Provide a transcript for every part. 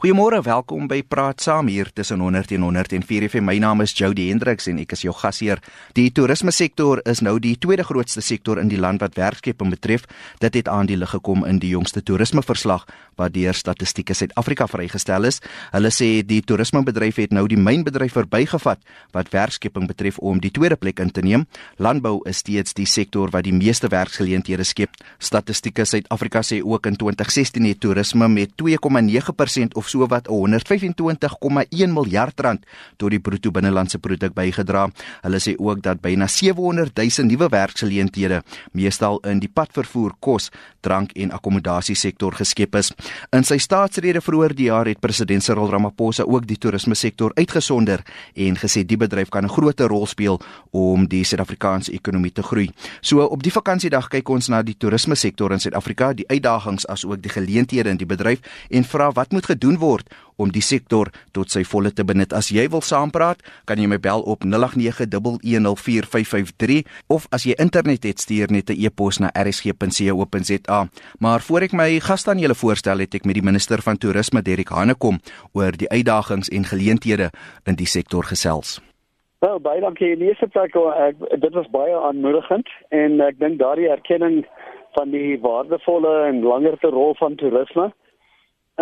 Goeiemôre, welkom by Praat Saam hier tussen 100 en 104 FM. My naam is Jody Hendriks en ek is jou gasheer. Die toerisme sektor is nou die tweede grootste sektor in die land wat werkskeping betref. Dit het aan die lig gekom in die jongste toerismeverslag wat deur Statistiek Suid-Afrika vrygestel is. Hulle sê die toerismebedryf het nou die mynbedryf verbygevat wat werkskeping betref om die tweede plek in te neem. Landbou is steeds die sektor wat die meeste werksgeleenthede skep. Statistiek Suid-Afrika sê ook in 2016 het toerisme met 2,9% of so wat 125,1 miljard rand tot die bruto binnelandse produk bygedra. Hulle sê ook dat byna 700 000 nuwe werksgeleenthede, meestal in die padvervoer, kos, drank en akkommodasie sektor geskep is. In sy staatsrede vroeër die jaar het president Cyril Ramaphosa ook die toerisme sektor uitgesonder en gesê die bedryf kan 'n groot rol speel om die Suid-Afrikaanse ekonomie te groei. So op die vakansiedag kyk ons na die toerisme sektor in Suid-Afrika, die uitdagings asook die geleenthede in die bedryf en vra wat moet gedoen word om die sektor tot sy volle te benut. As jy wil saampraat, kan jy my bel op 0891104553 of as jy internet het, stuur net 'n e-pos na rsg.co.za. Maar voor ek my gas aan julle voorstel, het ek met die minister van toerisme, Derek Hanekom, oor die uitdagings en geleenthede in die sektor gesels. Wel, baie dankie. Die eerste plek, ek, dit was baie aanmoedigend en ek dink daardie erkenning van die waardevolle en langerste rol van toerisme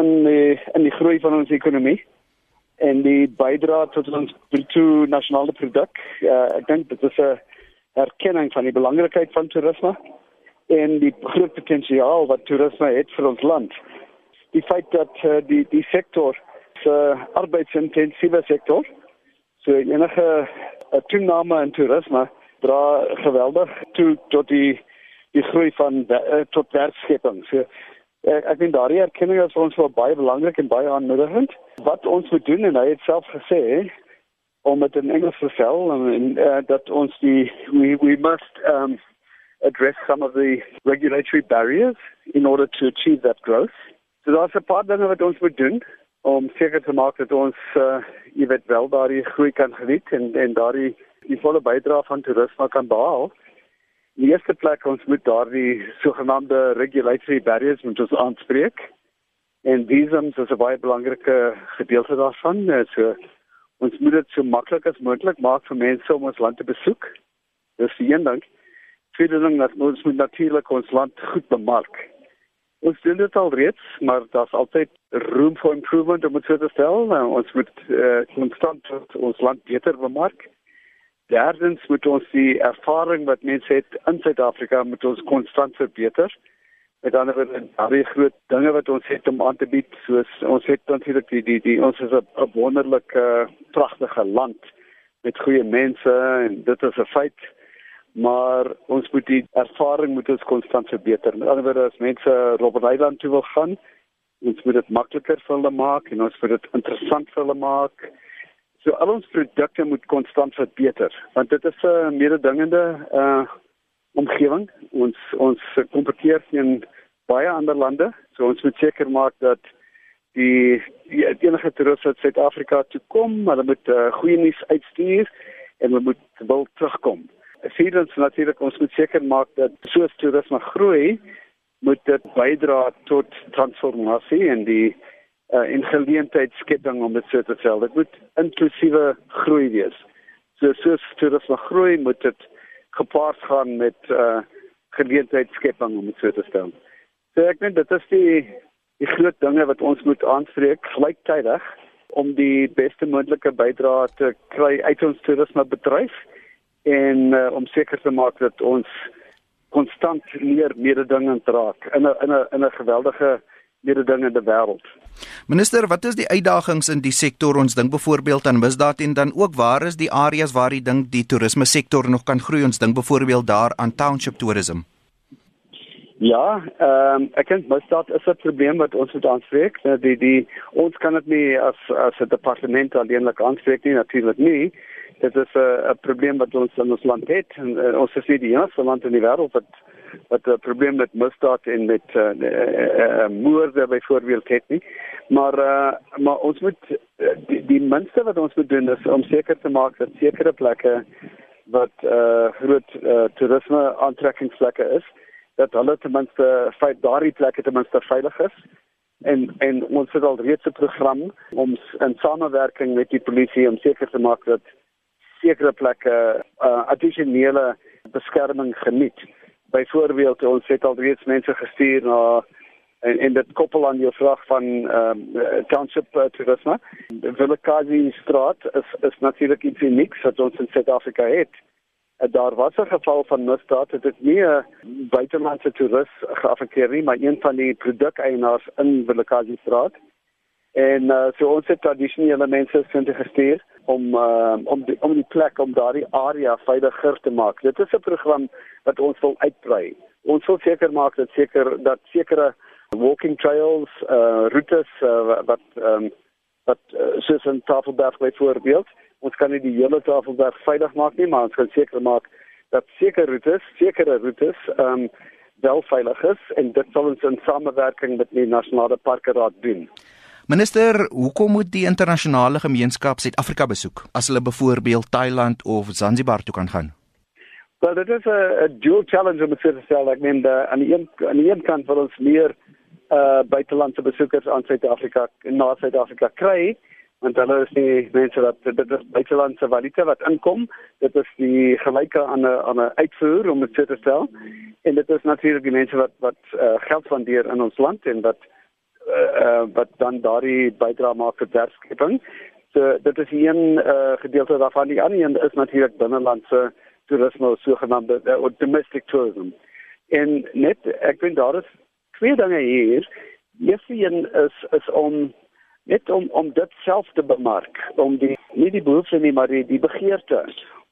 in die in die groei van ons ekonomie en die bydra tot ons bruto nasionale produk. Uh, ek dink dit is 'n erkenning van die belangrikheid van toerisme en die groot potensiaal wat toerisme het vir ons land. Die feit dat uh, die die sektor se uh, arbeidsintensieve sektor so enige uh, toename in toerisme dra geweldig toe tot die die groei van uh, tot werkskepping. So ek ek dink daardie erkenning is vir ons wel baie belangrik en baie aanmoedigend. Wat ons moet doen en hy het self gesê om met 'n Engels te sel en uh, dat ons die we we must um address some of the regulatory barriers in order to achieve that growth. So daar's 'n paar dinge wat ons moet doen om seker te maak dat ons uh, jy weet wel daardie groei kan geniet en en daardie die volle bydrae van toerisme kan behaal die eerste plek ons moet daardie sogenaamde regulatory barriers moet ons aanspreek. En visums is 'n baie belangrike gedeelte daarvan. Eh, so ons moet dit so maklik as moontlik maak vir mense om ons land te besoek. Dis die een ding. Tweede ding dat ons moet natuurlik ons land goed bemark. Ons doen dit al reeds, maar daar's altyd room for improvement om dit so te stel. Nou, ons moet uh, konstant ons land beter bemark. Derdens moet ons die ervaring wat mense het in Suid-Afrika moet ons konstant verbeter. Met ander woorde, baie groot dinge wat ons het om aan te bied, soos ons het natuurlik die die die ons is 'n wonderlike pragtige land met goeie mense en dit is 'n feit. Maar ons moet die ervaring moet ons konstant verbeter. Met ander woorde, as mense Robben Island toe wil gaan, ons moet dit makliker vir hulle maak en ons moet dit interessant vir hulle maak. So al ons produkte moet konstant verbeter want dit is 'n mededingende uh omgewing. Ons ons kompeteer teen baie ander lande. So ons moet seker maak dat die, die enige toerist wat Suid-Afrika toe kom, hulle moet uh, goeie nuus uitstuur en hulle moet wil terugkom. Vierdens natuurlik ons moet seker maak dat soos toerisme groei, moet dit bydra tot transformasie en die uh, en geleentheidsskepping om dit so te stel. Dit moet inklusiewe groei wees. So soos toerisme groei, moet dit gepaard gaan met uh, geleentheidsskepping om dit so te stel. So ek dink dit is die die groot dinge wat ons moet aanspreek gelyktydig om die beste moontlike bydrae te kry uit ons toerismebedryf en uh, om seker te maak dat ons konstant meer mededingend raak in 'n in 'n in 'n geweldige mededingende wêreld. Minister, wat is die uitdagings in die sektor? Ons dink byvoorbeeld aan misdaad en dan ook waar is die areas waar jy dink die toerisme sektor nog kan groei? Ons dink byvoorbeeld daar aan township tourism. Ja, ehm um, ek dink misdaad is 'n probleem wat ons moet aanspreek. Nou, die die ons kan dit nie as as 'n departement alleenlik aanspreek nie, natuurlik nie. Dit is 'n 'n probleem wat ons in ons land het en uh, ons is nie die enigste land in die wêreld wat wat 'n probleem met misdaad en met uh, uh, uh, moorde byvoorbeeld het nie. Maar uh, maar ons moet uh, die, die minste wat ons moet doen is om seker te maak dat sekere plekke wat uh, groot uh, toerisme aantrekkingsplekke is, dat hulle ten minste feit daardie plekke ten minste veilig is en en ons het al reeds 'n program om in samewerking met die polisie om seker te maak dat sekere plekke uh, addisionele beskerming geniet. Byvoorbeeld ons het al reeds mense gestuur na en en dit koppel aan jou vraag van ehm um, township uh, toerisme. Die Vilakazi straat is is natuurlik iets unieks wat ons in Suid-Afrika het. Uh, daar was 'n geval van misdaad het dit nie 'n buitelandse toerist geaffekteer nie, maar een van die produkeienaars in Vilakazi straat. En uh, so ons het tradisionele mense sinne gestuur om uh, om die, om die plek om daardie area veiliger te maak. Dit is 'n program wat ons wil uitbrei. Ons wil seker maak dat seker dat sekere walking trails, uh roetes uh, wat ehm um, wat uh, soos in Tafelberg byvoorbeeld, ons kan nie die hele Tafelberg veilig maak nie, maar ons kan seker maak dat sekere roetes, sekere roetes ehm um, wel veilig is en dit sal ons in samewerking met die Nasionale Parke Raad doen. Minister, hoekom moet die internasionale gemeenskap Suid-Afrika besoek as hulle byvoorbeeld Thailand of Zanzibar toe kan gaan? Well, dit is 'n dual challenge om te sê, ek meen aan die een aan die een kant wil ons meer uh buitelandse besoekers aan Suid-Afrika na Suid-Afrika kry want hulle is nie mense wat dit is buitelandse valuta wat inkom. Dit is die gelyke aan 'n aan 'n uitvoer om dit te stel. En dit is natuurlik die mense wat wat uh, geld spandeer in ons land en wat uh, uh wat dan daardie bydra maak vir werkskepping so dit is een uh gedeelte daarvan die ander een is natuurlik binnelandse toerisme sogenaamde uh, domestic tourism en net ek vind daar is twee dinge hier. Die eerste een is is om net om om dit self te bemark, om die nie die behoefte nie, maar die die begeerte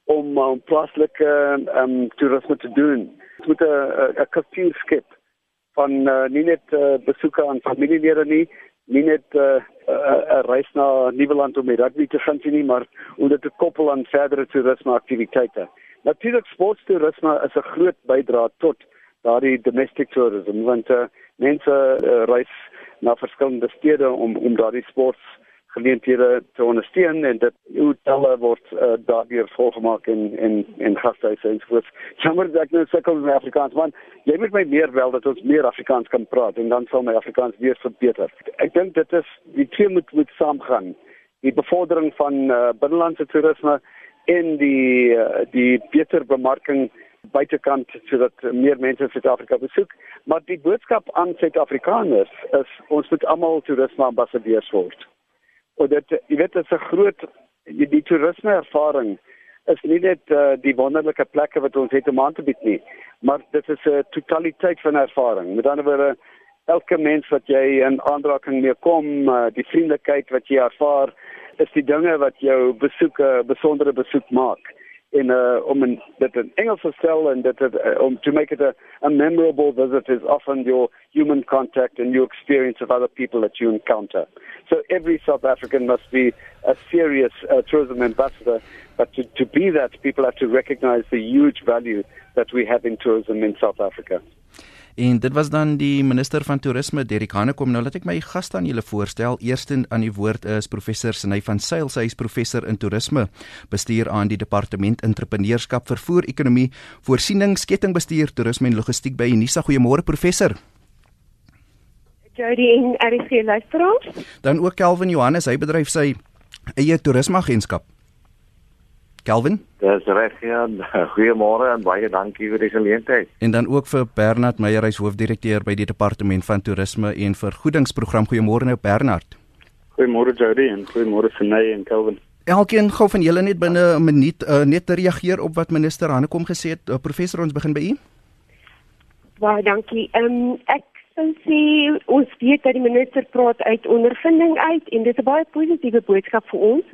om um, plaaslike um, toerisme te doen. Dit moet 'n 'n kultuurskip van uh, nie net uh, besoeke aan familielede nie, nie net 'n uh, uh, uh, reis na Nieuweland om met rugby te gaan nie, maar om dit te koppel aan verdere toerisme aktiwiteite. Natuurlik sporttoerisme is 'n groot bydrae tot daardie domestic tourism want uh, mense uh, reis na verskillende stede om om daardie sports geleenthede te ondersteun en dit hotelle word uh, daardeur volgemaak in in in gastehuise en soos jammer dat ek nou sukkel met Afrikaans man jy moet my meer wel dat ons meer Afrikaans kan praat en dan sal my Afrikaans weer verbeter ek dink dit is die twee moet moet saamgaan die bevordering van uh, binnelandse toerisme en die uh, die beter bemarking buitekant sodat meer mense Suid-Afrika besoek. Maar die boodskap aan Suid-Afrikaners is ons moet almal toerisme ambassadeurs word. En dit jy weet dit is 'n groot die, die toerisme ervaring is nie net uh, die wonderlike plekke wat ons het om aan te bied nie, maar dit is 'n totaliteit van ervaring. Met ander woorde elke mens wat jy in aanraking mee kom, uh, die vriendelikheid wat jy ervaar, is die dinge wat jou besoeke uh, besondere besoek maak in uh, om in dit in Engels te uh, to make it a, a memorable visit is often your human contact and your experience of other people that you encounter. So every South African must be a serious uh, tourism ambassador, but to, to be that, people have to recognize the huge value that we have in tourism in South Africa. En dit was dan die minister van toerisme Derek Hanekom. Nou laat ek my gas aan julle voorstel. Eerstens aan die woord is professor Sney van Sail. Sy is professor in toerisme, bestuur aan die departement entrepreneurskap, vervoer, ekonomie, voorsiening, kettingbestuur, toerisme en logistiek by Unisa. Goeiemôre professor. Jody en RC luisteraars. Dan ook Kelvin Johannes, hy bedryf sy eie toerismeagentskap. Kelvin? Dis reg ja. Goeiemôre en baie dankie vir die geleentheid. En dan ook vir Bernard Meyer, hy's hoofdirekteur by die Departement van Toerisme en Vergoedingsprogram. Goeiemôre nou Bernard. Goeiemôre Jody en goeiemôre Senay en Kelvin. Elkeen gou van julle net binne 'n minuut uh, net te reageer op wat minister Hanekom gesê het. Uh, professor, ons begin by u. Baie dankie. Ehm um, ek sou sê ons weet dat die minister praat uit ondervinding uit en dit is 'n baie positiewe boodskap vir ons.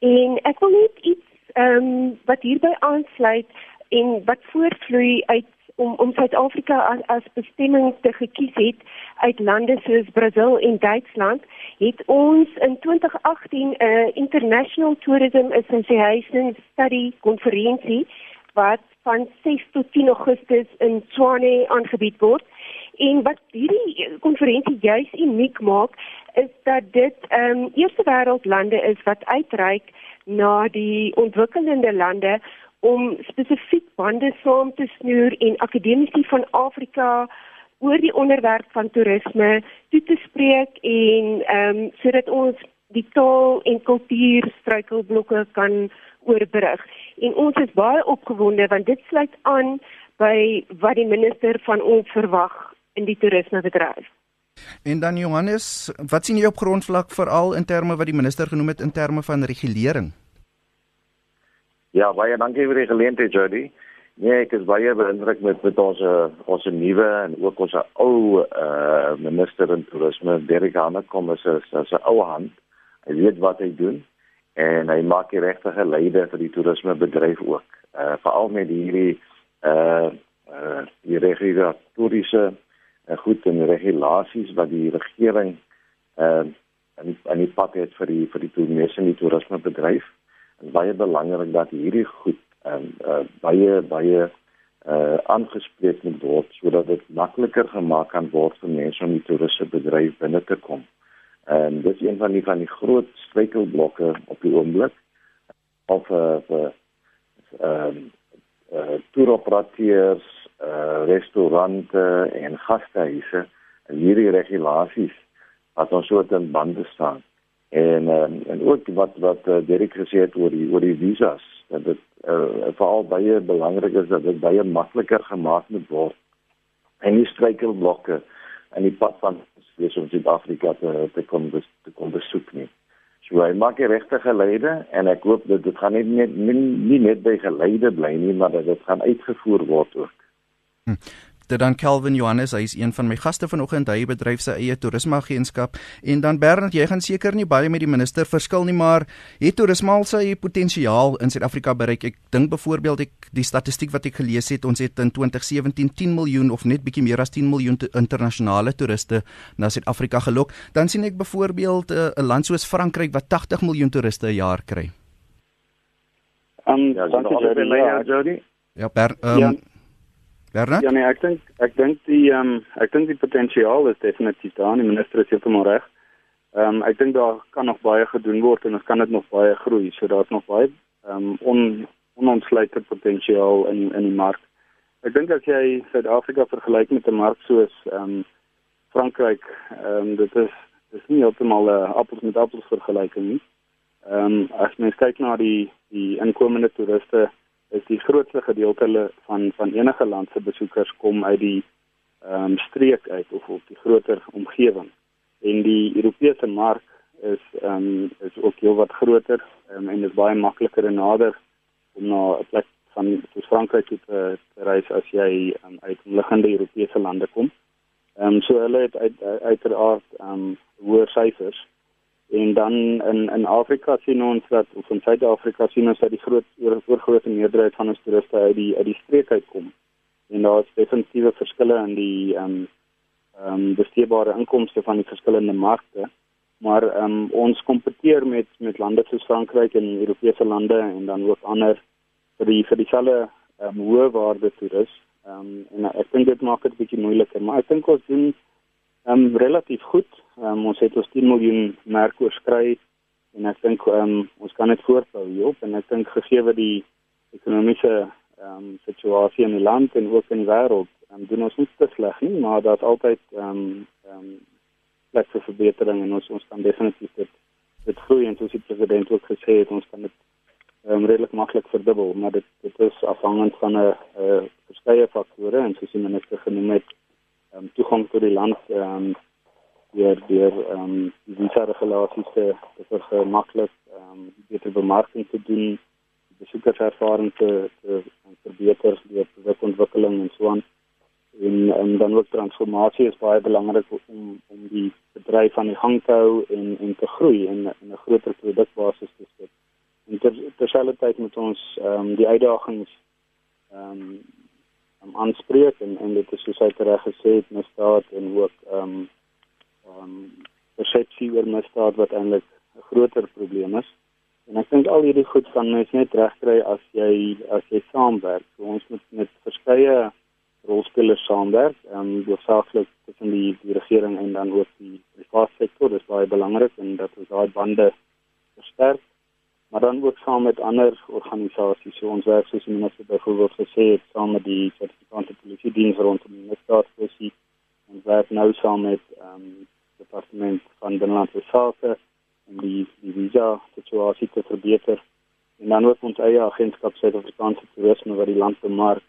En ek wil net iets ehm um, wat hierby aansluit en wat voortvloei uit om om Suid-Afrika as as bestemming te gekies het uit lande soos Brasil en Duitsland het ons in 2018 'n uh, International Tourism Association study konferensie wat van 6 tot 10 Augustus in Tshwane aangebied word. En wat hierdie konferensie juis uniek maak is dat dit ehm um, eerste wêreld lande is wat uitreik na die ontwikkelende lande om spesifiek bande saam te snoer en akademici van Afrika oor die onderwerp van toerisme toe te spreek en ehm um, sodat ons die taal en kultuur struikelblokke kan oorbrug. En ons is baie opgewonde want dit sluit aan by wat die minister van ons verwag in die toerismebedryf. En dan Johannes, wat sien jy op grondvlak veral in terme wat die minister genoem het in terme van regulering? Ja, baie dankie vir die geleentheid, Jody. Nee, ek is baie beïndruk met met ons ons nuwe en ook ons ou uh minister in toerisme, Derek Hanekom, is 'n ou hand. Hy weet wat hy doen en hy maak die regte geleide vir die toerismebedryf ook. Uh veral met hierdie uh uh die regulatoriese uh, goed en regulasies wat die regering uh en en die pad het vir die vir die toerisme en die toerismebedryf. En baie belangrik dat hierdie goed en uh, baie baie uh aangespreek moet word sodat dit makliker gemaak kan word vir mense om die toeristiese bedryf binne te kom. En dit is een van die van die groot struikelblokke op die oomblik of uh ehm uh, toeroperateurs, uh restaurante en gastehuise en hierdie regulasies wat ons so in bande staan. En um, en ook wat wat uh, Derek gesê het oor die oor die visas dat dit uh, veral baie belangrik is dat dit baie makliker gemaak moet word en nie struikelblokke in die pad van wees om Suid-Afrika te te kom bes, te kom besoek nie. So hy maak die regte geleide en ek hoop dat dit gaan nie net nie, nie net by geleide bly nie, maar dat dit gaan uitgevoer word ook. Hm. Dit dan Calvin Johannes, hy is een van my gaste vanoggend. Hy bedryf sy eie toerismeagentskap en dan Bernard, jy gaan seker nie baie met die minister verskil nie, maar het toerisme al sy potensiaal in Suid-Afrika bereik? Ek dink byvoorbeeld ek die statistiek wat ek gelees het, ons het in 2017 10 miljoen of net bietjie meer as 10 miljoen internasionale toeriste na Suid-Afrika gelok. Dan sien ek byvoorbeeld eh, 'n uh, land soos Frankryk wat 80 miljoen toeriste 'n jaar kry. Um, ja, dankie Jody. Ja, Ber, um, ja. Bernard? Ja nee, ek dink ek dink die ehm um, ek dink die potensiaal is definitief daar. Die minister is heeltemal reg. Ehm um, ek dink daar kan nog baie gedoen word en ons kan dit nog baie groei. So daar's nog baie ehm um, on onontsluite potensiaal in in die mark. Ek dink as jy Suid-Afrika vergelyk met 'n mark soos ehm um, Frankryk, ehm um, dit is dis nie heeltemal 'n uh, appels met appels vergelyking nie. Ehm um, as mens kyk na die die inkomende toeriste is die grootste gedeelte van van enige land se besoekers kom uit die ehm um, streek uit of op die groter omgewing. En die Europese mark is ehm um, is ook heelwat groter um, en is baie makliker en nader om na 'n plek van soos Frankryk te, te reis as jy um, uit omliggende Europese lande kom. Ehm um, so hulle het uit, uiteraard ehm um, hoë syfers en dan in in Afrika sien ons dat of in Suid-Afrika sien ons dat die groot oorgrootste meerderheid van ons toeriste uit die uit die streek uitkom. En daar is definitiewe verskille in die ehm um, ehm um, besteedbare inkomste van die verskillende markte. Maar ehm um, ons kompeteer met met lande soos Frankryk en Europese lande en dan ook ander vir die vir dieselfde ehm um, hoë waarde toerus. Ehm um, en ek dink dit maak dit bietjie moeiliker, maar ek dink ons doen ehm um, relatief goed. Ehm um, ons het ons 10 miljoen merk oorskry en ek dink ehm um, ons kan dit voortbou hierop en ek dink gegee die ekonomiese ehm um, situasie in die land en ook in die wêreld, ehm um, doen ons nie te sleg nie, maar daar's altyd ehm um, ehm um, plek vir verbetering en ons ons kan definitief dit dit groei en soos die president ook gesê het, ons kan dit ehm um, redelik maklik verdubbel, maar dit dit is afhangend van 'n verskeie faktore en soos die minister genoem het um, toegang tot die land ehm um, deur deur ehm um, die visa regulasies te te vermaklik ehm um, beter bemarking te doen besoekerservaring te te verbeter deur produkontwikkeling en so aan en en dan ook transformasie is baie belangrik om om die bedryf aan die gang te hou en en te groei en 'n groter produkbasis te skep. En ter, terselfdertyd moet ons ehm um, die uitdagings ehm um, um, aanspreek en en dit is soos hy reg gesê het misdaad en ook ehm um, ehm um, persepsie oor misdaad wat eintlik 'n groter probleem is. En ek dink al hierdie goed van mens net regkry as jy as jy saamwerk. So ons moet met verskeie rolspelers saamwerk en um, hoofsaaklik tussen die die regering en dan ook die private sektor. Dit is baie belangrik en dat ons daai bande versterk maar dan ook saam met ander organisasies so ons werk soos die minister byvoorbeeld gesê het saam met die sertifikante polisie diens rondom die misdaadkwessie Ons werk nou saam met ehm um, departement van binnelandse sake om die die visa situasie te verbeter. En dan ook ons eie agentskap Suid-Afrikaanse toerisme wat die land bemark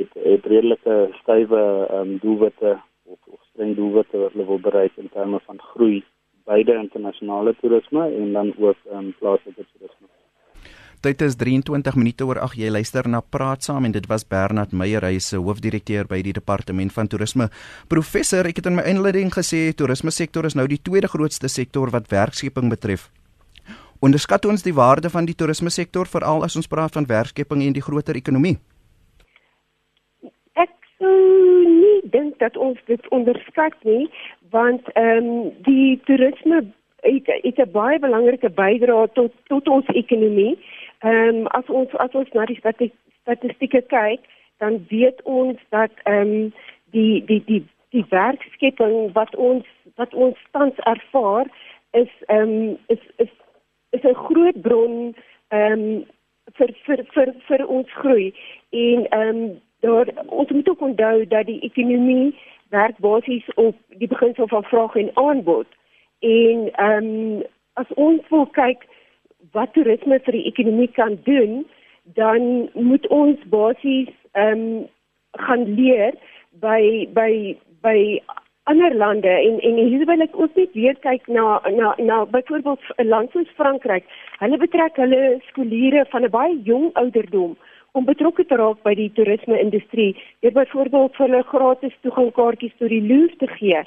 het het redelike stywe ehm um, doelwitte of, of streng doelwitte wat hulle wil bereik in terme van groei beide internasionale toerisme en dan ook um, plaaslike toerisme. Dit is 23 minute oor 8 jy luister na Praat saam en dit was Bernard Meyer hy is hoofdirekteur by die departement van toerisme. Professor, ek het in my inleiding gesê toerisme sektor is nou die tweede grootste sektor wat werkskeping betref. Onderskat ons die waarde van die toerisme sektor veral as ons praat van werkskeping en die groter ekonomie? nie dink dat ons dit onderskat nie want ehm um, die toerisme het, het 'n baie belangrike bydrae tot tot ons ekonomie. Ehm um, as ons as ons na die statistieke kyk, dan weet ons dat ehm um, die die die die werkskepping wat ons wat ons tans ervaar is ehm um, is is is 'n groot bron ehm um, vir vir vir vir ons groei en ehm um, daar ons moet ook onthou dat die ekonomie werk basies op die beginsel van vraag en aanbod. En ehm um, as ons wil kyk wat toerisme vir die ekonomie kan doen, dan moet ons basies ehm um, gaan leer by by by ander lande en en hier wil ek ook net weer kyk na na na byvoorbeeld 'n land soos Frankryk. Hulle betrek hulle skooliere van 'n baie jong ouderdom om betrokke te raak by die toerisme-industrie. Deur byvoorbeeld vir hulle gratis toegangkaartjies tot die Louvre te gee.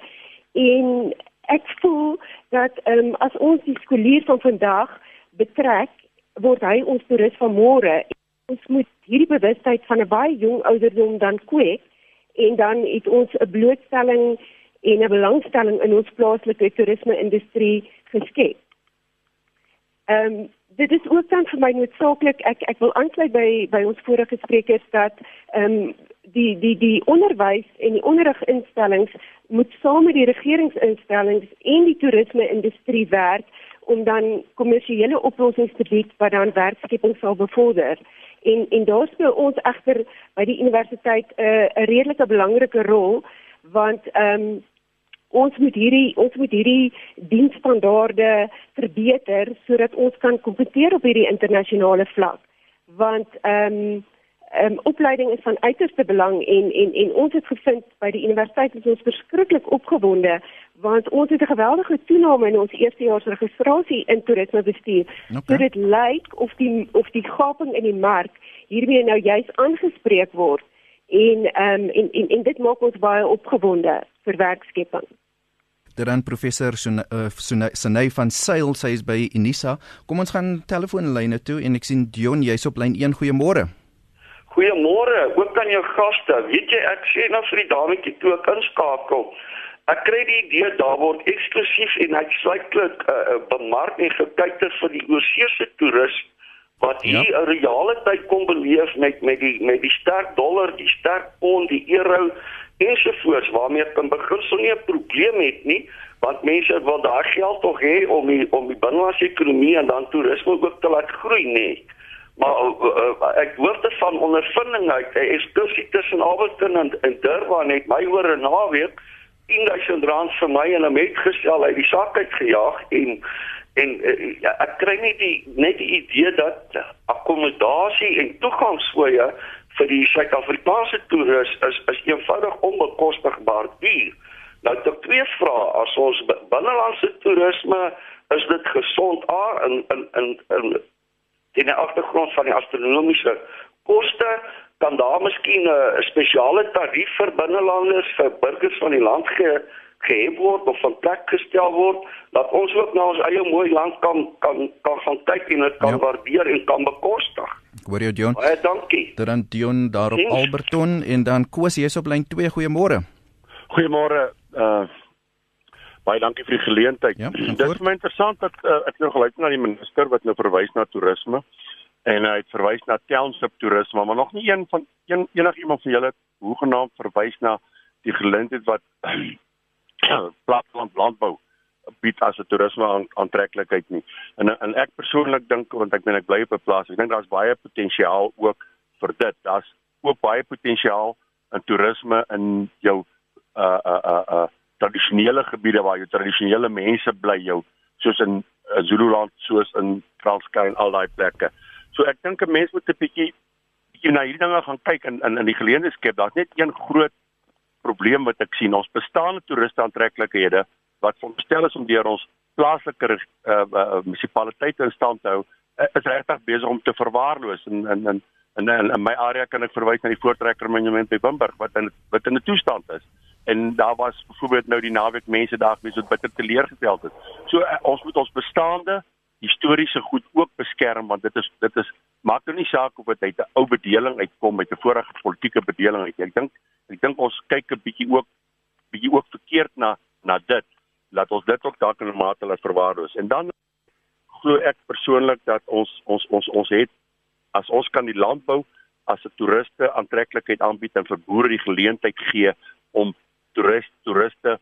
En ek voel dat ehm um, as ons die skoolier van vandag betrek, word hy ons toerist van môre. Ons moet hierdie bewustheid van 'n baie jong ouderdom dan kweek en dan het ons 'n blootstelling en 'n belangstelling in ons plaaslike toerisme-industrie geskep. Ehm um, dit is ook dan vir my noodsaaklik ek ek wil aansluit by by ons vorige sprekers dat ehm um, die die die onderwys en die onderriginstellings moet saam met die regeringsinstellings en die toerisme industrie werk om dan kommersiële oplossings te bied wat dan werkskeping sal bevorder. En en daar speel ons egter by die universiteit 'n uh, 'n redelike belangrike rol want ehm um, ons moet hierdie ons moet hierdie diensstandaarde verbeter sodat ons kan kompeteer op hierdie internasionale vlak want ehm um, ehm um, opleiding is van uiterste belang en en en ons het gevind by die universiteit is ons verskriklik opgewonde want ons het 'n geweldige toename in ons eerstejaars registrasie in toerisme bestuur. Okay. So dit lyk of die of die gaping in die mark hiermee nou juis aangespreek word en ehm um, en, en en dit maak ons baie opgewonde vir werkskepping. Dan professor Sunay uh, van Sail, sy is by Unisa. Kom ons gaan telefoonlyne toe en ek sien Dion, jy's op lyn 1. Goeiemôre. Goeiemôre, ook aan jou gaste. Weet jy ek sê nou vir die dametjie toe ek inskakel. Ek kry die idee daar word eksklusief en uitsluitlik uh, uh, bemark en gekyker vir die oorsese toerus wat hier 'n ja. reale tyd kom beleef met met die met die sterk dollar, die sterk pond, die euro ensovoorts waarmee ek in beginsel nie 'n probleem het nie want mense wil daai geld tog hê om die om die binnelandse ekonomie en dan toerisme ook te laat groei nê maar uh, uh, ek hoor dit van ondervinding uit hy is tussen Alberton en, en Durban het my oor 'n naweek 10000 rand vir my en 'n met gestel uit die sak uit gejaag en en uh, ja, ek kry net die net die idee dat akkommodasie en toegangsfooie vir die Suid-Afrikaanse toerus is is eenvoudig onbekostigbaar duur. Nou te twee vrae, as ons binnelandse toerisme is dit gesond a in in in in die agtergrond van die astronomiese koste kan daar miskien 'n spesiale tarief vir binnelanders vir burgers van die land ge gehef word of van plek gestel word dat ons ook na ons eie mooi land kan kan kan gaan kyk en dit kan ja. waardeer en kan bekostig. Ek hoor jou Dion. Baie dankie. Dan Dion daar op Alberton en dan Koos hier is op lyn 2. Goeiemôre. Goeiemôre. Uh baie dankie vir die geleentheid. Ja, Dit is my interessant dat uh, ek nou geluister na die minister wat nou verwys na toerisme en hy het verwys na township toerisme, maar nog nie een van een enigiemand van julle hoegenaamd verwys na die geleentheid wat platteland landbou bied as 'n toerisme aantreklikheid nie. En en ek persoonlik dink want ek ben ek bly op 'n plaas, ek dink daar's baie potensiaal ook vir dit. Daar's ook baie potensiaal in toerisme in jou uh uh uh, uh tradisionele gebiede waar jou tradisionele mense bly jou soos in uh, Zululand soos in Transkei en al daai plekke. So ek dink 'n mens moet 'n bietjie bietjie na hierdie dinge gaan kyk in in in die geleenthede. Daar's net een groot probleem wat ek sien. Ons bestaande toeriste aantreklikhede wat veronderstel is om deur ons plaaslike uh, uh, munisipaliteite in stand te hou, uh, is regtig besig om te verwaarloos en en en in in, in my area kan ek verwys na die voortrekker monument by Wimberg wat in wat in 'n toestand is. En daar was byvoorbeeld nou die naweek mense daar gewees wat bitter teleurgestel het. So uh, ons moet ons bestaande historiese goed ook beskerm want dit is dit is maak nou nie saak of dit uit 'n ou bedeling uitkom met 'n vorige politieke bedeling uit. Ek dink ek dink ons kyk 'n bietjie ook bietjie ook verkeerd na na dit. Laat ons dit ook dalk in 'n mate laat verwaarloos. En dan glo ek persoonlik dat ons ons ons ons het as ons kan die landbou as 'n toeriste aantreklikheid aanbied en vir boere die geleentheid gee om toeriste toeriste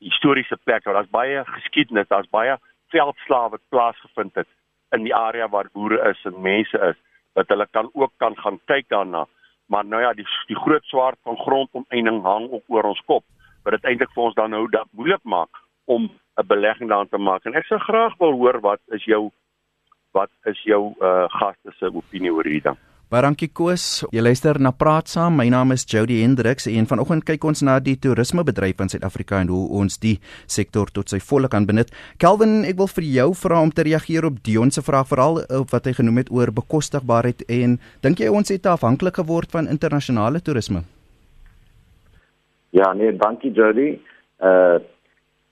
historiese plekke, daar's baie geskiedenis, daar's baie veldslawe wat plaasgevind het in die area waar boere is en mense is dat hulle kan ook kan gaan kyk daarna. Maar nou ja die die groot swaard van grondomeining hang op oor ons kop wat dit eintlik vir ons dan nou dat moeilik maak om 'n belegging daarin te maak. En ek sou graag wil hoor wat is jou wat is jou uh, gaste se opinie oor hierdie ding Baie dankie Koos. Jy luister na Praat Saam. My naam is Jody Hendriks en vanoggend kyk ons na die toerismebedryf in Suid-Afrika en hoe ons die sektor tot sy volle kan benut. Kelvin, ek wil vir jou vra om te reageer op Dion se vraag veral op wat hy genoem het oor bekostigbaarheid en dink jy ons het afhanklik geword van internasionale toerisme? Ja, nee, dankie Jody. Uh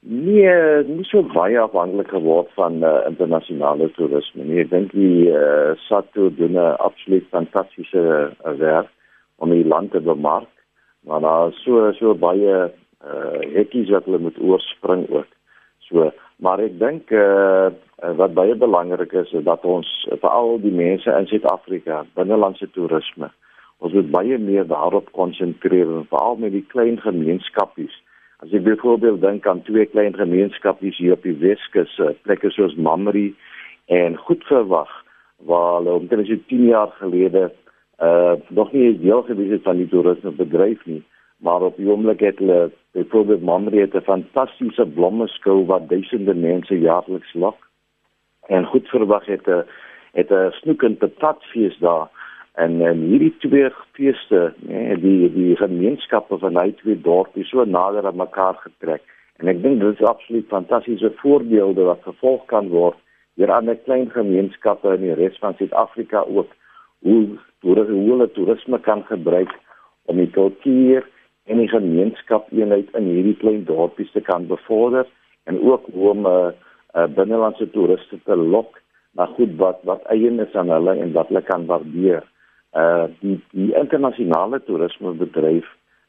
Nee, nie so baie afhanklik geword van uh, internasionale toerisme nie. Ek dink die uh, SATO doen 'n absoluut fantastiese uh, werk om die land te bemark. Maar daar is so so baie uh hekkies wat hulle moet oorspring ook. So, maar ek dink uh wat baie belangrik is is dat ons veral die mense in Suid-Afrika binnelandse toerisme ons moet baie meer daarop konsentreer, veral met die klein gemeenskappies As jy byvoorbeeld dink aan twee klein gemeenskappe hier op die Weskus, eh, plekke soos Mamre en Goedverwag waar hulle omtrent so 10 jaar gelede uh nog nie deel gewees het van die toerismebedryf nie, maar op die oomblik het hulle byvoorbeeld Mamre het 'n fantastiese blommeskou wat duisende mense jaarliks lok. En Goedverwag het 'n het 'n snoekende patatfees daar en en hierdie twee feeste nee die die gemeenskappe van hy twee dorpe so nader aan mekaar getrek. En ek dink dit is absoluut fantastiese voorbeelde wat gevolg kan word aan 'n klein gemeenskappe in die res van Suid-Afrika ook. Hoe hoe hulle toerisme kan gebruik om die kultuur en die gemeenskap eenheid in hierdie klein dorpies te kan bevorder en ook hoe om 'n uh, uh, binnelandse toeriste te lok na goed wat wat eien is aan hulle en wat hulle kan waardeer uh die die internasionale toerismebedryf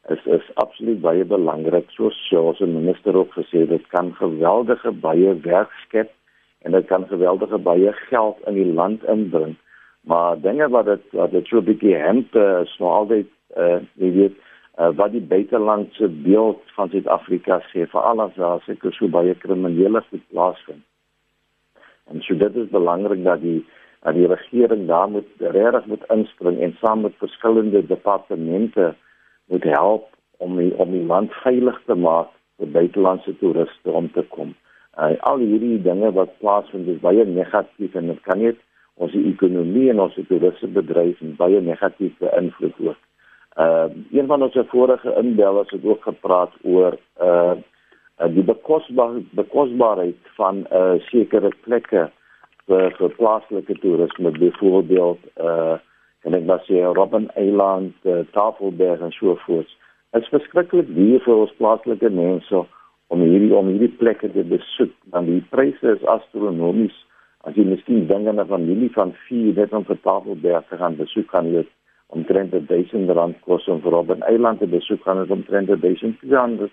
is is absoluut baie belangrik. Soos soos 'n minister ook gesê dit kan geweldige baie werk skep en dit kan geweldige baie geld in die land inbring. Maar dinge wat dit wat dit so bietjie hemp uh, is nou altyd uh jy weet uh, wat die buitelandse beeld van Suid-Afrika sê veral as daar seker so baie kriminele goed plaasvind. En so dit is belangrik dat die dat die regering daar moet regtig moet inspring en saam met verskillende departemente moet help om die, om die land veilig te maak vir buitelandse toeriste om te kom. Uh, al hierdie dinge wat plaasvind is baie negatief en dit kan net ons ekonomie en ons toerismebedryf baie negatief beïnvloed ook. Uh een van ons vorige inbellers het ook gepraat oor uh die bekosbaar bekosbaarheid van uh sekere plekke vir vir plaaslike toerisme byvoorbeeld uh en ek was hier Robben Eiland, uh, Tafelberg en so voort. Dit is verskriklik duur vir ons plaaslike mense om hierdie om hierdie plekke te besoek. Dan die pryse is astronomies. As jy miskien dink aan 'n familie van 4 net om vir Tafelberg te gaan besoek kan jy omtrent 1000 rand kos om vir Robben Eiland te besoek kan dit omtrent 1200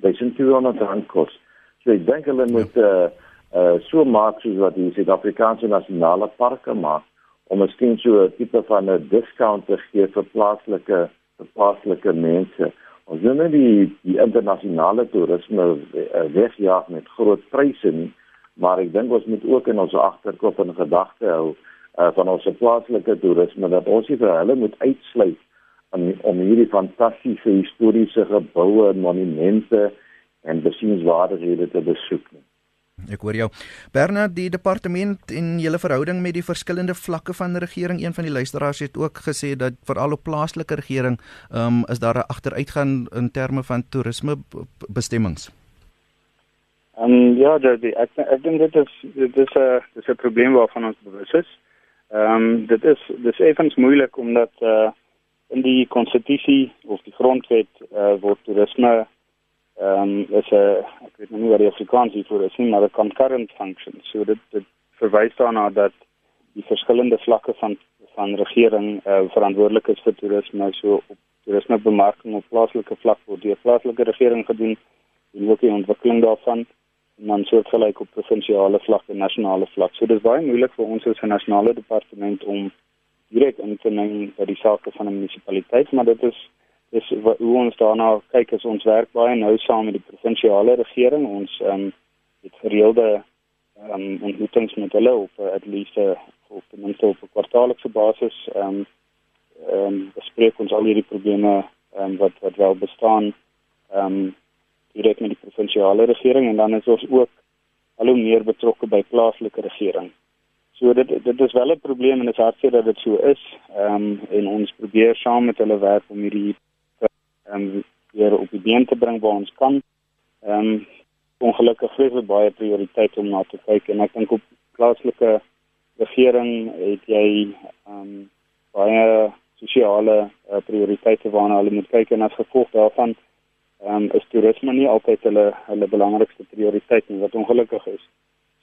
1200 rand kos. So ek dink hulle moet ja. uh uh so maak soos wat die Suid-Afrikaanse nasionale parke maak om miskien so 'n tipe van 'n discount te gee vir plaaslike vir plaaslike mense. Ons doen nie die die internasionale toerisme uh, wegjaag met groot pryse nie, maar ek dink ons moet ook in ons agterkop in gedagte hou uh van ons plaaslike toerisme dat ons nie vir hulle moet uitsluit om om hierdie fantastiese historiese geboue en monumente en besienswaardighede te besoek nie. Ek hoor jou. Bernard, die departement en julle verhouding met die verskillende vlakke van regering, een van die luisteraars het ook gesê dat veral op plaaslike regering, ehm um, is daar 'n agteruitgang in terme van toerisme bestemmings. Ehm um, ja, dit ek ek dink dit is dit is 'n dis 'n probleem waarvan ons bewus is. Ehm um, dit is dis effens moeilik omdat eh uh, in die konstitusie of die grondwet eh uh, word toerisme ehm um, is 'n ek weet nie wat die Afrikaans hiervoor is nie, maar 'n concurrent function. So dit dit verwys daarna dat die verskillende vlakke van van regering uh, verantwoordelik is vir toerisme, so op toerismebemarking op plaaslike vlak word deur plaaslike regering gedoen en ook die ontwikkeling daarvan en dan soortgelyk op provinsiale vlak en nasionale vlak. So dis baie moeilik vir ons as 'n nasionale departement om direk in te meng by die sake van 'n munisipaliteit, maar dit is dis wat hoe ons daarna kyk as ons werk baie nou saam met die provinsiale regering. Ons ehm um, het gereelde ehm um, ontmoetings met hulle op uh, at least uh, op ten minste op 'n kwartaallikse basis ehm um, ehm um, bespreek ons al hierdie probleme ehm um, wat wat wel bestaan ehm um, direk met die provinsiale regering en dan is ons ook al hoe meer betrokke by plaaslike regering. So dit dit is wel 'n probleem en dit is hartseer dat dit so is. Ehm um, en ons probeer saam met hulle werk om hierdie ehm um, weer op die been te bring waar ons kan. Ehm um, ongelukkig is dit baie prioriteit om na te kyk en ek dink op plaaslike regering het jy ehm um, baie sosiale uh, prioriteite waarna hulle moet kyk en as gevolg daarvan ehm um, is toerisme nie altyd hulle hulle belangrikste prioriteit nie wat ongelukkig is.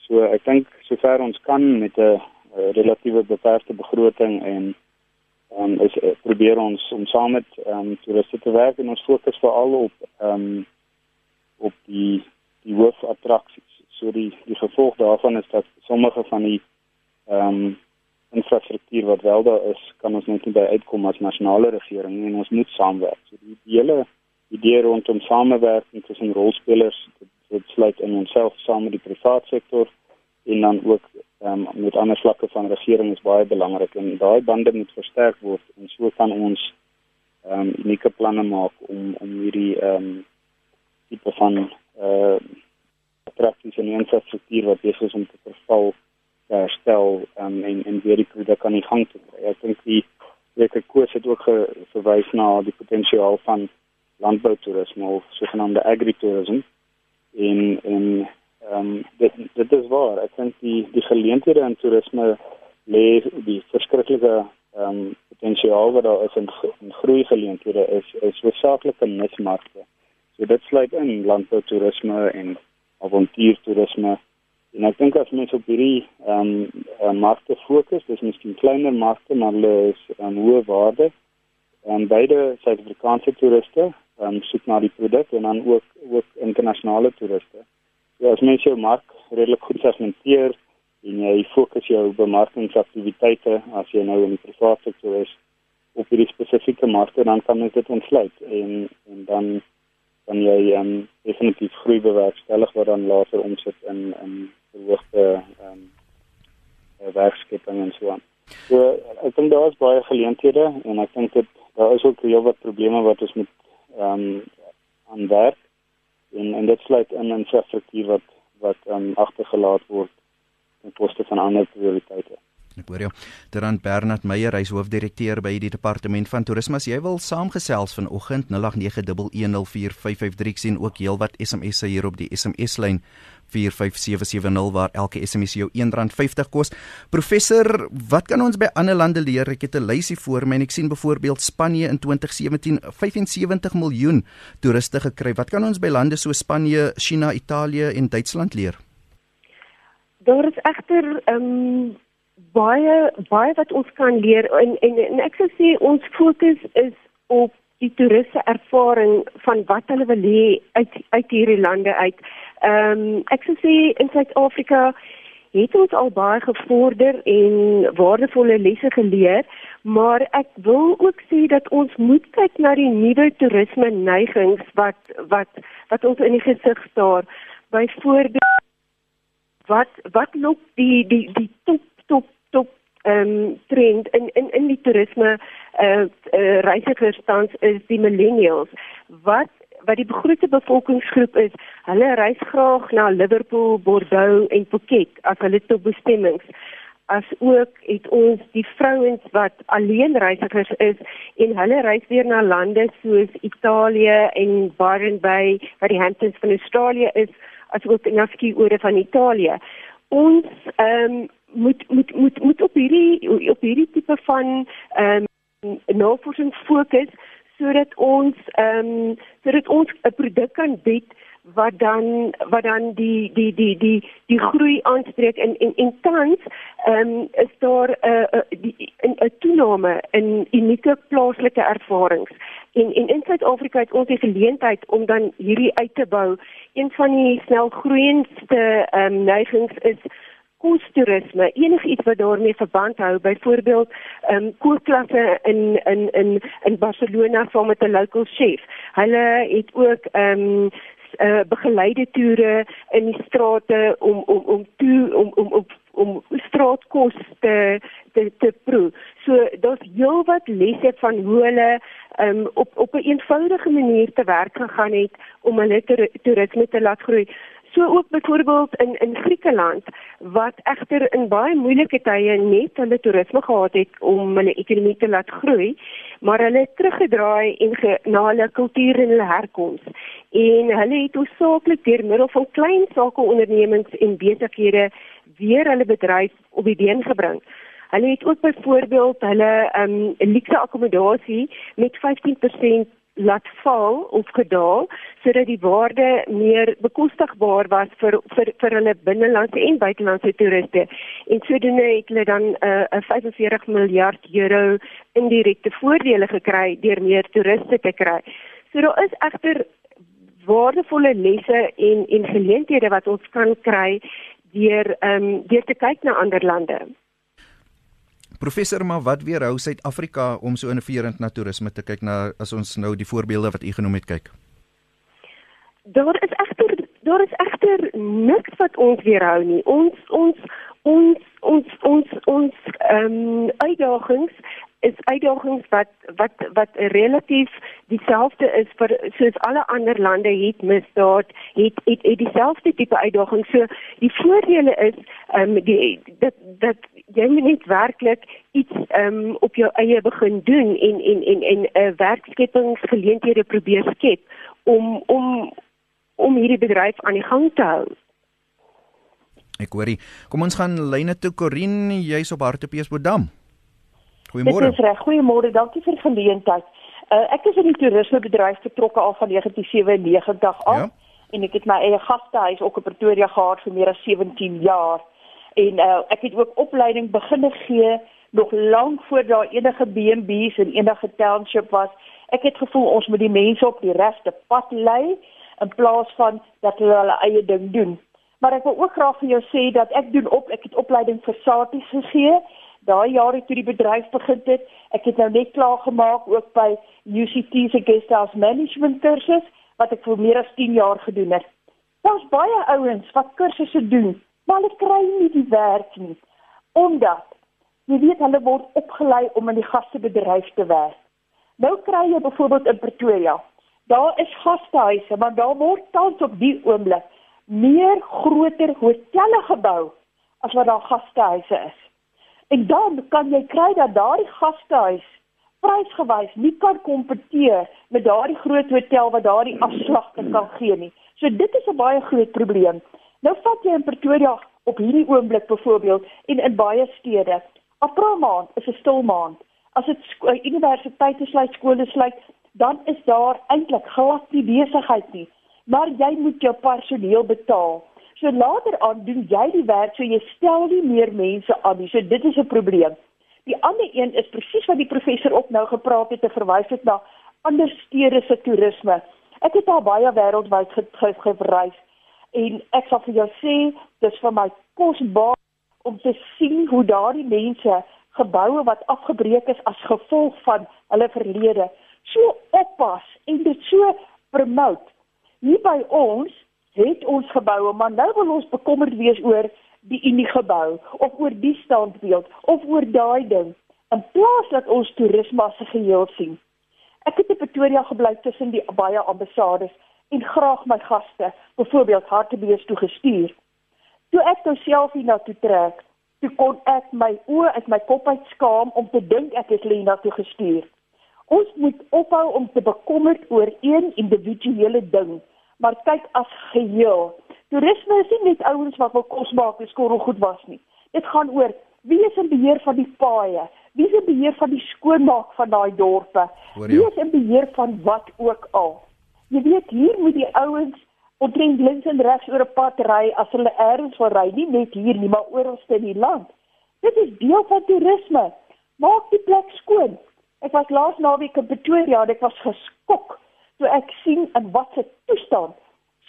So ek dink sover ons kan met 'n relatiewe beperkte begroting en um, is uh, probeer ons om saam met ehm um, toeriste te werk en ons fokus veral op ehm um, op die die hoofatraksies. So die die gevolg daarvan is dat sommige van die ehm um, infrastruktuur wat wel daar is, kan ons net nie by uitkom as nasionale regering en ons moet saamwerk. So die, die hele idee rondom samewerking tussen rolspelers dit, dit sluit in onsself saam met die private sektor en dan ook um, met ander vlakke van regering is baie belangrik en daai bande moet versterk word en so kan ons ehm um, unieke planne maak om om hierdie ehm um, tipe van eh uh, praktiese infrastruktuur wat besig is om te verval herstel um, en en weer die produk aan die gang te kry. Ek dink die Weker koers het ook verwys na die potensiaal van landboutoerisme of sogenaamde agritourisme en en ehm um, dit dit is waar ek dink die die geleenthede in toerisme lê die verskriklike ehm um, potensiaal wat daar is in, in groei geleenthede is is hoofsaaklik in nismarkte. So dit sluit in landboutoerisme en avontuurtoerisme en ek dink as mense op hierdie ehm um, markte fokus, dis miskien kleiner markte maar hulle is aan hoë waarde en beide Suid-Afrikaanse toeriste um, soek na die produk en dan ook ook internasionale toeriste. Ja, as mens jou mark redelik goed segmenteer en jy fokus jou bemarkingsaktiwiteite as jy nou in die private sektor is op hierdie spesifieke markte dan kan jy dit ontsluit en en dan dan jy um, definitief groei bewerkstellig wat dan later omsit in in verhoogde ehm um, werkskeping en so aan. So ek dink daar is baie geleenthede en ek dink dit daar is ook wat probleme wat ons moet ehm um, aan werk en en dit sluit in infrastruktuur wat wat um, agtergelaat word ten koste van ander prioriteite. Hoor jou. Terant Bernard Meyer, hy's hoofdirekteur by die departement van toerisme. As jy wil saamgesels vanoggend 0891104553 sien ook heelwat SMS'e hier op die SMS-lyn 45770 waar elke SMS jou R1.50 kos. Professor, wat kan ons by ander lande leer? Ek het 'n lysie voor my en ek sien byvoorbeeld Spanje in 2017 75 miljoen toeriste gekry. Wat kan ons by lande so Spanje, China, Italië en Duitsland leer? Daar is egter ehm um baie baie wat ons kan leer en en, en ek sou sê ons fokus is op die toeriste ervaring van wat hulle wil hê uit uit hierdie lande uit. Ehm um, ek sou sê in Suid-Afrika het ons al baie gevorder en waardevolle lesse geleer, maar ek wil ook sê dat ons moet kyk na die nuwe toerisme neigings wat wat wat ons in die gesig staar. Byvoorbeeld wat wat loop die die die top top top ehm um, trend in in in die toerisme uh, uh reisigers tans is die millennials wat wat die grootste bevolkingsgroep is. Hulle reis graag na Liverpool, Bordeaux en Phuket as hulle tot bestemmings as ook het ons die vrouens wat alleen reisigers is en hulle reis weer na lande soos Italië en Byron Bay wat die Hamptons van Australië is as ook na skieore van Italië. Ons ehm um, moet moet moet moet op hierdie op hierdie tipe van ehm um, navorsing fokus sodat ons ehm um, sodat ons 'n produk kan bied wat dan wat dan die die die die die groei aanspreek en en en tans ehm um, is daar 'n 'n 'n toename in unieke plaaslike ervarings en en in Suid-Afrika het ons die geleentheid om dan hierdie uit te bou. Een van die snel groeiendste ehm um, neigings is koostoerisme. Enigiets wat daarmee verband hou, byvoorbeeld ehm um, kookklasse in in in in Barcelona saam met 'n local chef. Hulle het ook ehm um, uh, begeleide toere in die strate om om om toe om om om om straatkos te te te proe. So daar's heelwat lesse van hoe hulle um, op op 'n een eenvoudige manier te werk gegaan het om hulle toerisme te laat groei. So ook byvoorbeeld in in Griekeland wat egter in baie moeilike tye net hulle toerisme gehad het om hulle ekonomie te laat groei, maar hulle het teruggedraai en ge, na hulle kultuur en hulle herkoms. En hulle het hoofsaaklik deur middel van klein sakeondernemings en besighede weer hulle bedryf op die been gebring. Hulle het ook byvoorbeeld hulle um luxe akkommodasie met 15% laat val of gedaal sodat die waarde meer bekostigbaar was vir vir vir hulle binnelandse en buitelandse toeriste. En sodoende het hulle dan 'n uh, 'n 45 miljard euro indirekte voordele gekry deur meer toeriste te kry. So daar is egter waardevolle lesse en en geleenthede wat ons kan kry deur ehm um, deur te kyk na ander lande. Professor, maar wat weerhou Suid-Afrika om so innoverend na toerisme te kyk na as ons nou die voorbeelde wat u genoem het kyk? Daar is egter daar is egter niks wat ons weerhou nie. Ons ons ons ons ons ons ehm um, uitdagings is uitdagings wat wat wat relatief dieselfde is vir soos alle ander lande het misdaad het het, het dieselfde tipe uitdagings so die voordele is ehm um, die dat dat jy net werklik iets ehm um, op jou eie begin doen en en en en 'n uh, werkskepingsgeleenthede probeer skep om om om hierdie bedryf aan die gang te hou. Ek hoorie. Kom ons gaan lyne toe Corin, jy's op Hartbeespoortdam. Goeiemôre. Dis reg. Goeiemôre. Dankie vir die geleentheid. Uh, ek is in die toerismebedryf betrokke al van 1997 af ja. en ek het my eie gastehuis ook in Pretoria gehad vir meer as 17 jaar. En uh, ek het ook opleiding begin gee nog lank voor daar enige B&B's en enige township was. Ek het gevoel ons moet die mense op die regte pad lei in plaas van dat hulle hulle eie ding doen. Maar ek wil ook graag vir jou sê dat ek doen op ek het opleiding vir saties gegee daai jare toe die bedryf begin het. Ek het nou net klaar gemaak ook by UCT se guesthouse management kursus wat ek vir meer as 10 jaar gedoen het. Daar's baie ouens wat kursusse doen, maar hulle kry nie die werk nie omdat jy weet hulle word opgelei om in die gastebedryf te werk. Nou kry jy byvoorbeeld in Pretoria. Daar is gastehuise, maar daar word tans op die oomblik meer groter hotelle gebou as wat daar gastehuise is. En dan kan jy kry dat daardie gastehuis prysgewys nie kan kompeteer met daardie groot hotel wat daardie afslagte kan gee nie. So dit is 'n baie groot probleem. Nou vat jy in Pretoria op hierdie oomblik byvoorbeeld en in baie stede. April maand is 'n stil maand. As dit eh, universiteite sluit, skole sluit, dan is daar eintlik glad nie besigheid nie. Maar jy moet jou personeel betaal. So later aan doen jy die werk so jy stel nie meer mense aan nie. So dit is 'n probleem. Die ander een is presies wat die professor ook nou gepraat het te verwys het na ander stede se toerisme. Ek het al baie wêreldwyd gereis en ek sal vir jou sê dis vir my kosbaar om te sien hoe daardie mense geboue wat afgebreek is as gevolg van hulle verlede so oppas en dit so promote. Nie by ons het ons geboue, maar nou wil ons bekommerd wees oor die unie gebou of oor die standbeeld of oor daai ding. in plaas dat ons toerisme as 'n geheel sien. Ek het in Pretoria gebly tussen die baie ambassades en graag my gaste, byvoorbeeld Hartbees toe gestuur. Toe ek nou self hier na toe trek, toe kon ek my oë uit my kop uit skaam om te dink ek is Lena toe gestuur. Ons moet ophou om te bekommerd oor een individuele ding, maar kyk as geheel. Toerisme is nie net ouens wat wil kos maak en skorrel goed was nie. Dit gaan oor wie is in beheer van die paaie? Wie is in beheer van die skoonmaak van daai dorpe? Wie is in beheer van wat ook al? Jy weet hier moet die ouens omtrent links en regs oor 'n pad ry as hulle ergens wil ry, nie net hier nie, maar oral in die land. Dit is deel van toerisme. Maak die plek skoon. Ek was laas naweek in Pretoria, ek was geskok toe ek sien in watter toestand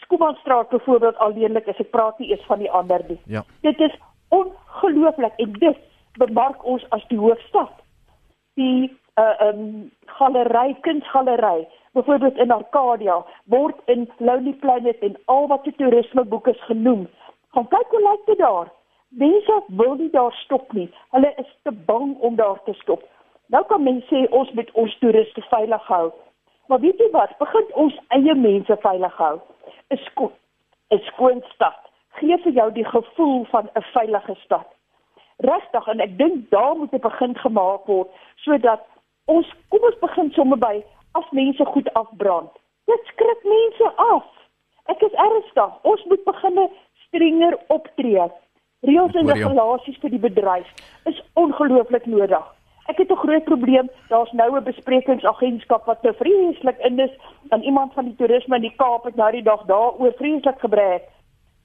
Skoomanstraat byvoorbeeld alleenlik is. Ek praat nie eens van die ander nie. Ja. Dit is ongelooflik en dit bemark ons as die hoofstad. Die uh um galery, kunsgalery, byvoorbeeld in Arcadia, word in Lonely Planet en al wat se toerisme boeke is genoem. Gaan kyk hoe lyk dit daar. Mense wil nie daar stop nie. Hulle is te bang om daar te stop. Nou kan mense sê ons moet ons toeriste veilig hou. Maar weet jy wat? Begin ons eie mense veilig hou. 'n skoon 'n skoon stad gee vir jou die gevoel van 'n veilige stad. Regtig en ek dink daar moet 'n begin gemaak word sodat ons kom ons begin sommer by as mense goed afbrand. Dit skrik mense af. Ek is ernstig. Ons moet begin strenger optree. Reëls en regulasies vir die bedryf is ongelooflik nodig. Ek het 'n groot probleem. Daar's nou 'n besprekingsagentskap wat te vreeslik in is aan iemand van die toerisme in die Kaap het nou die dag daaroor vreeslik gebreek.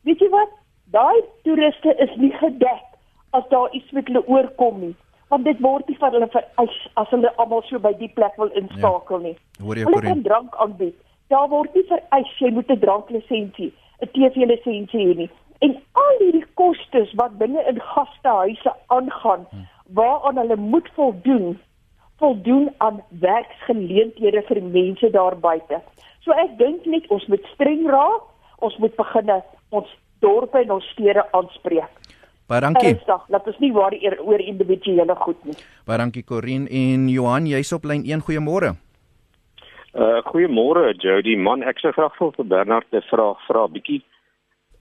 Weet jy wat? Daai toeriste is nie gedek as daar iets met hulle oorkom nie want dit word nie vir hulle vereis as hulle almal so by die plek wil inskakel nie. Ja. Hoor jy Hulle kan drank aanbied. Daar word nie vereis jy moet 'n dranklisensie, 'n TV-lisensie hê nie. En al hierdie kostes wat binne in gastehuise aangaan hmm. Waaraan hulle moet voldoen, voldoen aan werksgeleenthede vir mense daar buite. So ek dink net ons moet streng raak. Ons moet begin ons dorpe en ons stede aanspreek. Baie dankie. Ernstig, laat ons nie waar oor individuele goed nie. Baie dankie Corin en Johan, jy's op lyn 1. Goeiemôre. Uh goeiemôre Jody. Man, ek sou graag vir Bernard 'n vraag vra, bietjie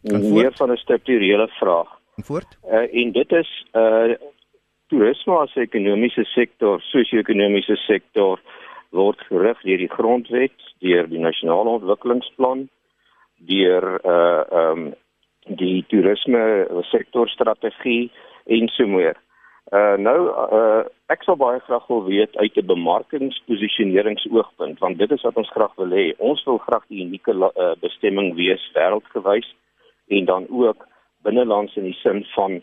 meer van 'n strukturele vraag. Voort. Uh en dit is uh toerisme as 'n ekonomiese sektor, sosio-ekonomiese sektor word gerig deur die grondwet, deur die nasionale ontwikkelingsplan, deur uh ehm um, die toerisme sektorstrategie en so meer. Uh nou uh ek sal baie graag wil weet uit 'n bemarkingsposisioneringsoogpunt want dit is wat ons graag wil hê. Ons wil graag die unieke uh, bestemming wees wêreldgewys en dan ook binnelands in die sin van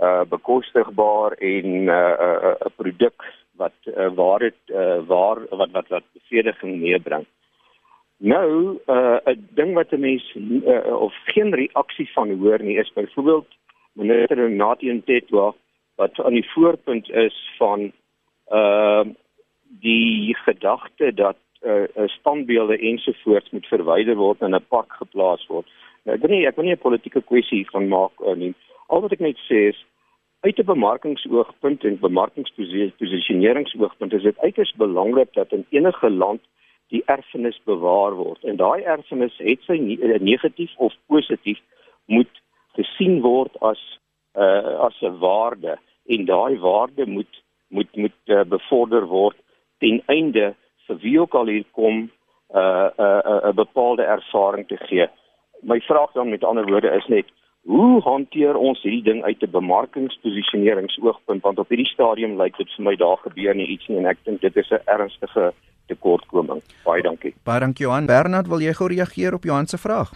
uh bekostigbaar en 'n uh, uh, uh, produk wat uh, waar dit uh, waar wat wat wat bevrediging meebring. Nou, uh 'n ding wat 'n mens uh, of geen reaksie van hoor nie is byvoorbeeld minister Nathan Tetwa wat aan die voorpunt is van uh die gedagte dat uh standbeelde ensovoorts moet verwyder word en 'n park geplaas word. Nou, ek weet nie ek wil nie 'n politieke kwessie van maak uh, nie. Al wat ek net sê is uit 'n bemarkingsoogpunt en bemarkingsposisioneringsoogpunt is dit uiters belangrik dat in enige land die erfenis bewaar word en daai erfenis het sy eh, negatief of positief moet gesien word as uh, as 'n waarde en daai waarde moet moet moet uh, bevorder word ten einde vir wie ook al hier kom 'n uh, 'n uh, 'n uh, bepaalde ervaring te gee. My vraag dan met ander woorde is net hoe hanteer ons hierdie ding uit 'n bemarkingsposisioneringsoogpunt want op hierdie stadium lyk dit vir my daar gebeur nie iets nie en ek dink dit is 'n ernstige tekortkoming. Baie dankie. Baie dankie Johan. Bernard, wil jy gou reageer op Johan se vraag?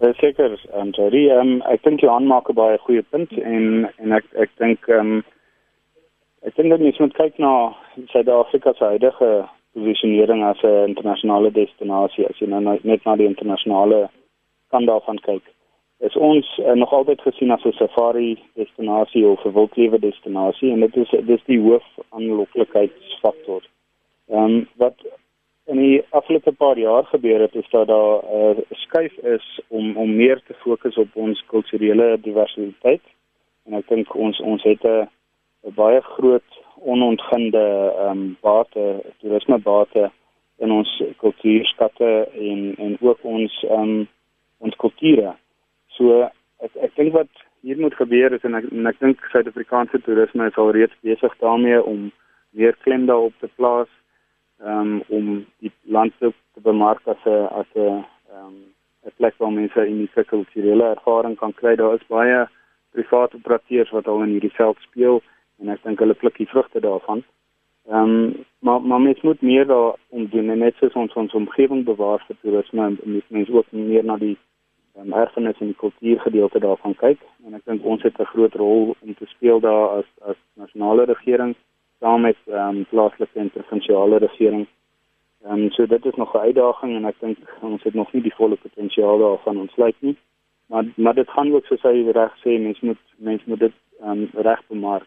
Uh, Seker, um, sorry, um, ek dink Johan maak 'n baie goeie punt en en ek ek dink um, ek dink dat mens moet kyk na Suid-Afrika se huidige posisionering as 'n internasionale destinasie as jy nou net na die internasionale kant daarvan kyk. Is ons uh, nog altyd gesien as 'n safari destinasie of 'n wildlewe destinasie en dit is dis die hoof aanloklikheidsfaktor. Ehm um, wat in die afgelope paar jaar gebeur het is dat daar 'n uh, skuif is om om meer te fokus op ons kulturele diversiteit. En ek dink ons ons het 'n baie groot onontginde ehm um, bate, toerisme bate in ons kultuurskatte en en ook ons ehm um, ons kulture. So ek ek dink wat hier moet gebeur is en ek en ek dink Suid-Afrikaanse toerisme is al reeds besig daarmee om weer klem daarop te plaas um, om die land te bemark as 'n as 'n 'n plek waar mense unieke kulturele ervaring kan kry. Daar is baie private operateurs wat al in hierdie veld speel en ek dink hulle pluk die vrugte daarvan. Ehm um, maar maar mens moet meer daar om doen en net soos ons ons omgewing bewaar vir toerisme en mense ook meer na die um, erfenis en die kultuurgedeelte daarvan kyk en ek dink ons het 'n groot rol om te speel daar as as nasionale regering saam met um, plaaslike en provinsiale regering. Ehm um, so dit is nog 'n uitdaging en ek dink ons het nog nie die volle potensiaal daarvan ontsluit nie. Maar maar dit gaan ook soos hy reg sê, mense moet mense moet dit ehm um, reg bemark.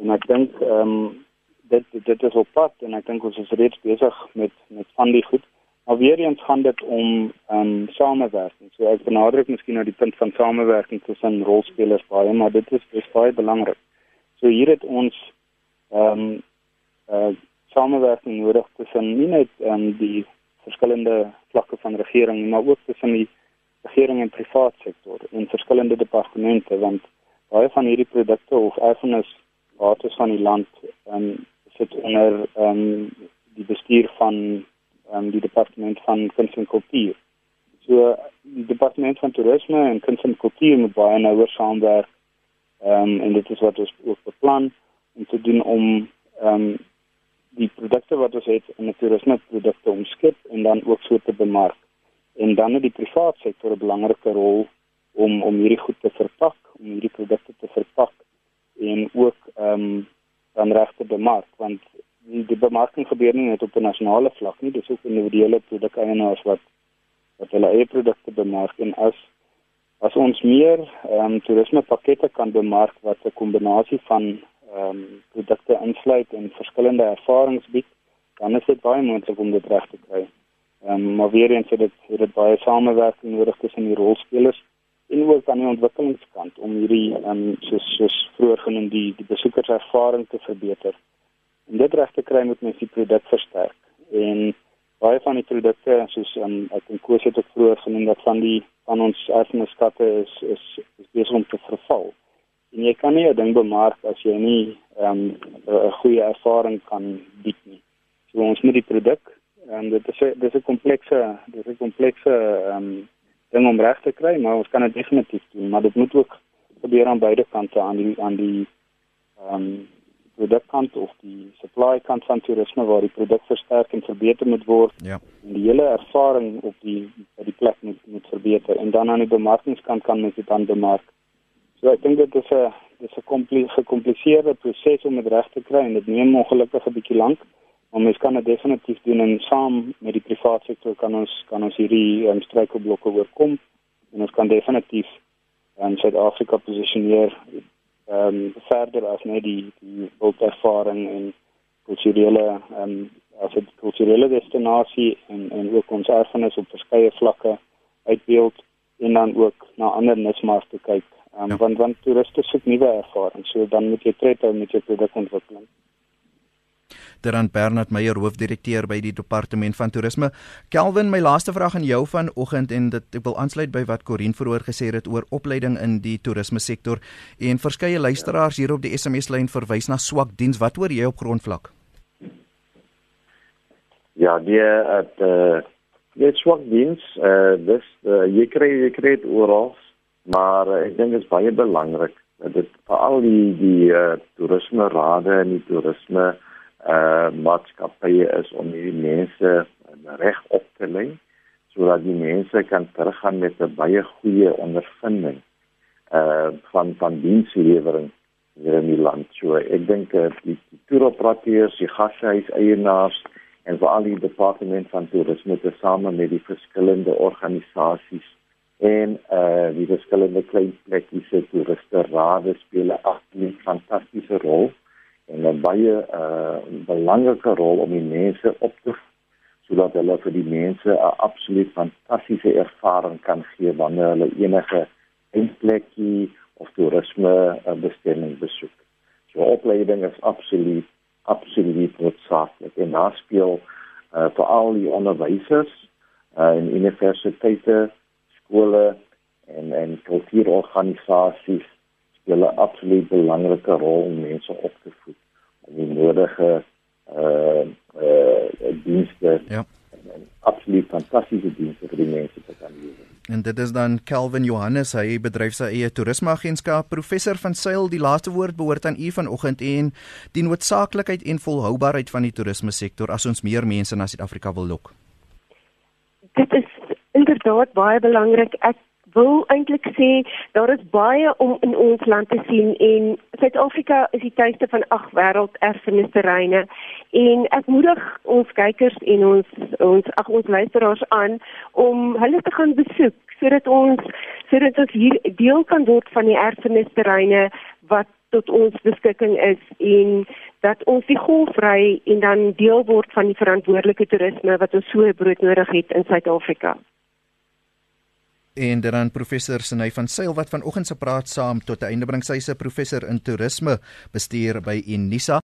En ek dink ehm um, dit dit is op pad en ek dink ons is reeds besig met met van die goed. Maar weer eens gaan dit om um, samewerking. So ek benadruk miskien nou die punt van samewerking tussen rolspelers baie, maar dit is dis baie belangrik. So hier het ons um, uh samewerking nodig tussen nie net um, die verskillende vlakke van regering, maar ook tussen die regering en private sektor en verskillende departemente want baie van hierdie produkte of erfenis bates van die land um, sit onder um, die bestuur van um, die departement van kuns en kultuur. So die departement van toerisme en kuns en kultuur moet baie nouer saamwerk. Ehm um, en dit is wat ons ook beplan om te doen om ehm um, die produkte wat ons het in 'n toerisme produkte omskep en dan ook so te bemark. En dan het die private sektor 'n belangrike rol om om hierdie goed te verpak, om hierdie produkte te verpak en ook ehm um, dan reg te bemark want die, bemarking gebeur nie net op 'n nasionale vlak nie, dis ook individuele produkeienaars wat wat hulle eie produkte bemark en as as ons meer ehm um, toerisme pakkette kan bemark wat 'n kombinasie van ehm um, produkte insluit en verskillende ervarings bied, dan is dit baie moontlik om dit reg te kry. Ehm um, maar weer eens het dit het dit baie samewerking nodig tussen die rolspelers en ook aan die ontwikkelingskant om hierdie ehm um, soos soos vroeër genoem die die besoekerservaring te verbeter. En dit reg te kry moet mens die produk versterk. En baie van die produkte soos ehm um, ek en Koos het ook vroeër genoem dat van die van ons erfenisskatte is is is besig om te verval. En jy kan nie 'n ding bemark as jy nie ehm um, 'n goeie ervaring kan bied nie. So ons moet die produk en dit is dis 'n komplekse dis 'n komplekse ehm um, ding om reg te kry, maar ons kan dit definitief doen, maar dit moet ook gebeur aan beide kante aan die aan die ehm um, produkkant of die supply kant van toerisme waar die produk versterk en verbeter moet word. Ja. En die hele ervaring op die by die plek moet moet verbeter en dan aan die bemarkingskant kan mens dit dan bemark. So ek dink dit is 'n dis 'n gekompliseerde proses om dit reg te kry en dit neem ongelukkig 'n bietjie lank. Maar mens kan dit definitief doen en saam met die private sektor kan ons kan ons hierdie um, struikelblokke oorkom en ons kan definitief in um, Suid-Afrika posisioneer ehm um, verder as net die die ervaring en kulturele ehm um, as 'n kulturele destinasie en en ook ons erfenis op verskeie vlakke uitbeeld en dan ook na ander nismarkte kyk Um, ja. want want toeriste soek nuwe ervarings, so dan moet jy tred hou met jou produkontwikkeling. Terant Bernard Meyer hoofdirekteur by die departement van toerisme. Kelvin, my laaste vraag aan jou vanoggend en dit ek wil aansluit by wat Corin vroeër gesê het oor opleiding in die toerisme sektor en verskeie luisteraars hier op die SMS lyn verwys na swak diens. Wat hoor jy op grondvlak? Ja, die het uh dit swak diens, uh dis uh, jy kry jy kry oral maar uh, ek dink dit is baie belangrik dat dit veral die die uh, toerisme rade en die toerisme uh maatskappye is om hierdie mense reg op te lei sodat die mense kan teruggaan met 'n baie goeie ondervinding uh van van dienslewering hier in die land. So ek dink uh, die, die toeroperateurs, die gashuis eienaars en veral die departement van toerisme te same met die verskillende organisasies en uh die verskillende klein plekkies se toeriste rade speel 'n absoluut fantastiese rol en 'n baie uh belangrike rol om die mense op te sodat hulle vir die mense 'n absoluut fantastiese ervaring kan gee wanneer hulle enige plekkie of toerisme bestemming besoek. So op opleiding is absoluut absoluut noodsaaklik en daar speel uh veral die onderwysers uh in universiteite, skole en en kultuurorganisasies speel 'n absoluut belangrike rol om mense op te voed om die nodige uh uh dienste ja absoluut fantastiese dienste vir die mense te kan lewer. En dit is dan Kelvin Johannes, hy bedryf sy eie toerismeagentskap, professor van Sail. Die laaste woord behoort aan u vanoggend en die noodsaaklikheid en volhoubaarheid van die toerisme sektor as ons meer mense na Suid-Afrika wil lok. Dit is inderdaad baie belangrik. Ek wil eintlik sê daar is baie om in ons land te sien en Suid-Afrika is die tuiste van ag wêrelderfenisterreine en ek moedig ons kykers en ons ons ag ons luisteraars aan om hulle te gaan besoek sodat ons sodat ons hier deel kan word van die erfenisterreine wat tot ons beskikking is en dat ons die golfry en dan deel word van die verantwoordelike toerisme wat ons so broodnodig het in Suid-Afrika en dan professor Senay van Sail wat vanoggend se praat saam tot 'n einde bring. Sy se professor in toerisme bestuur by Unisa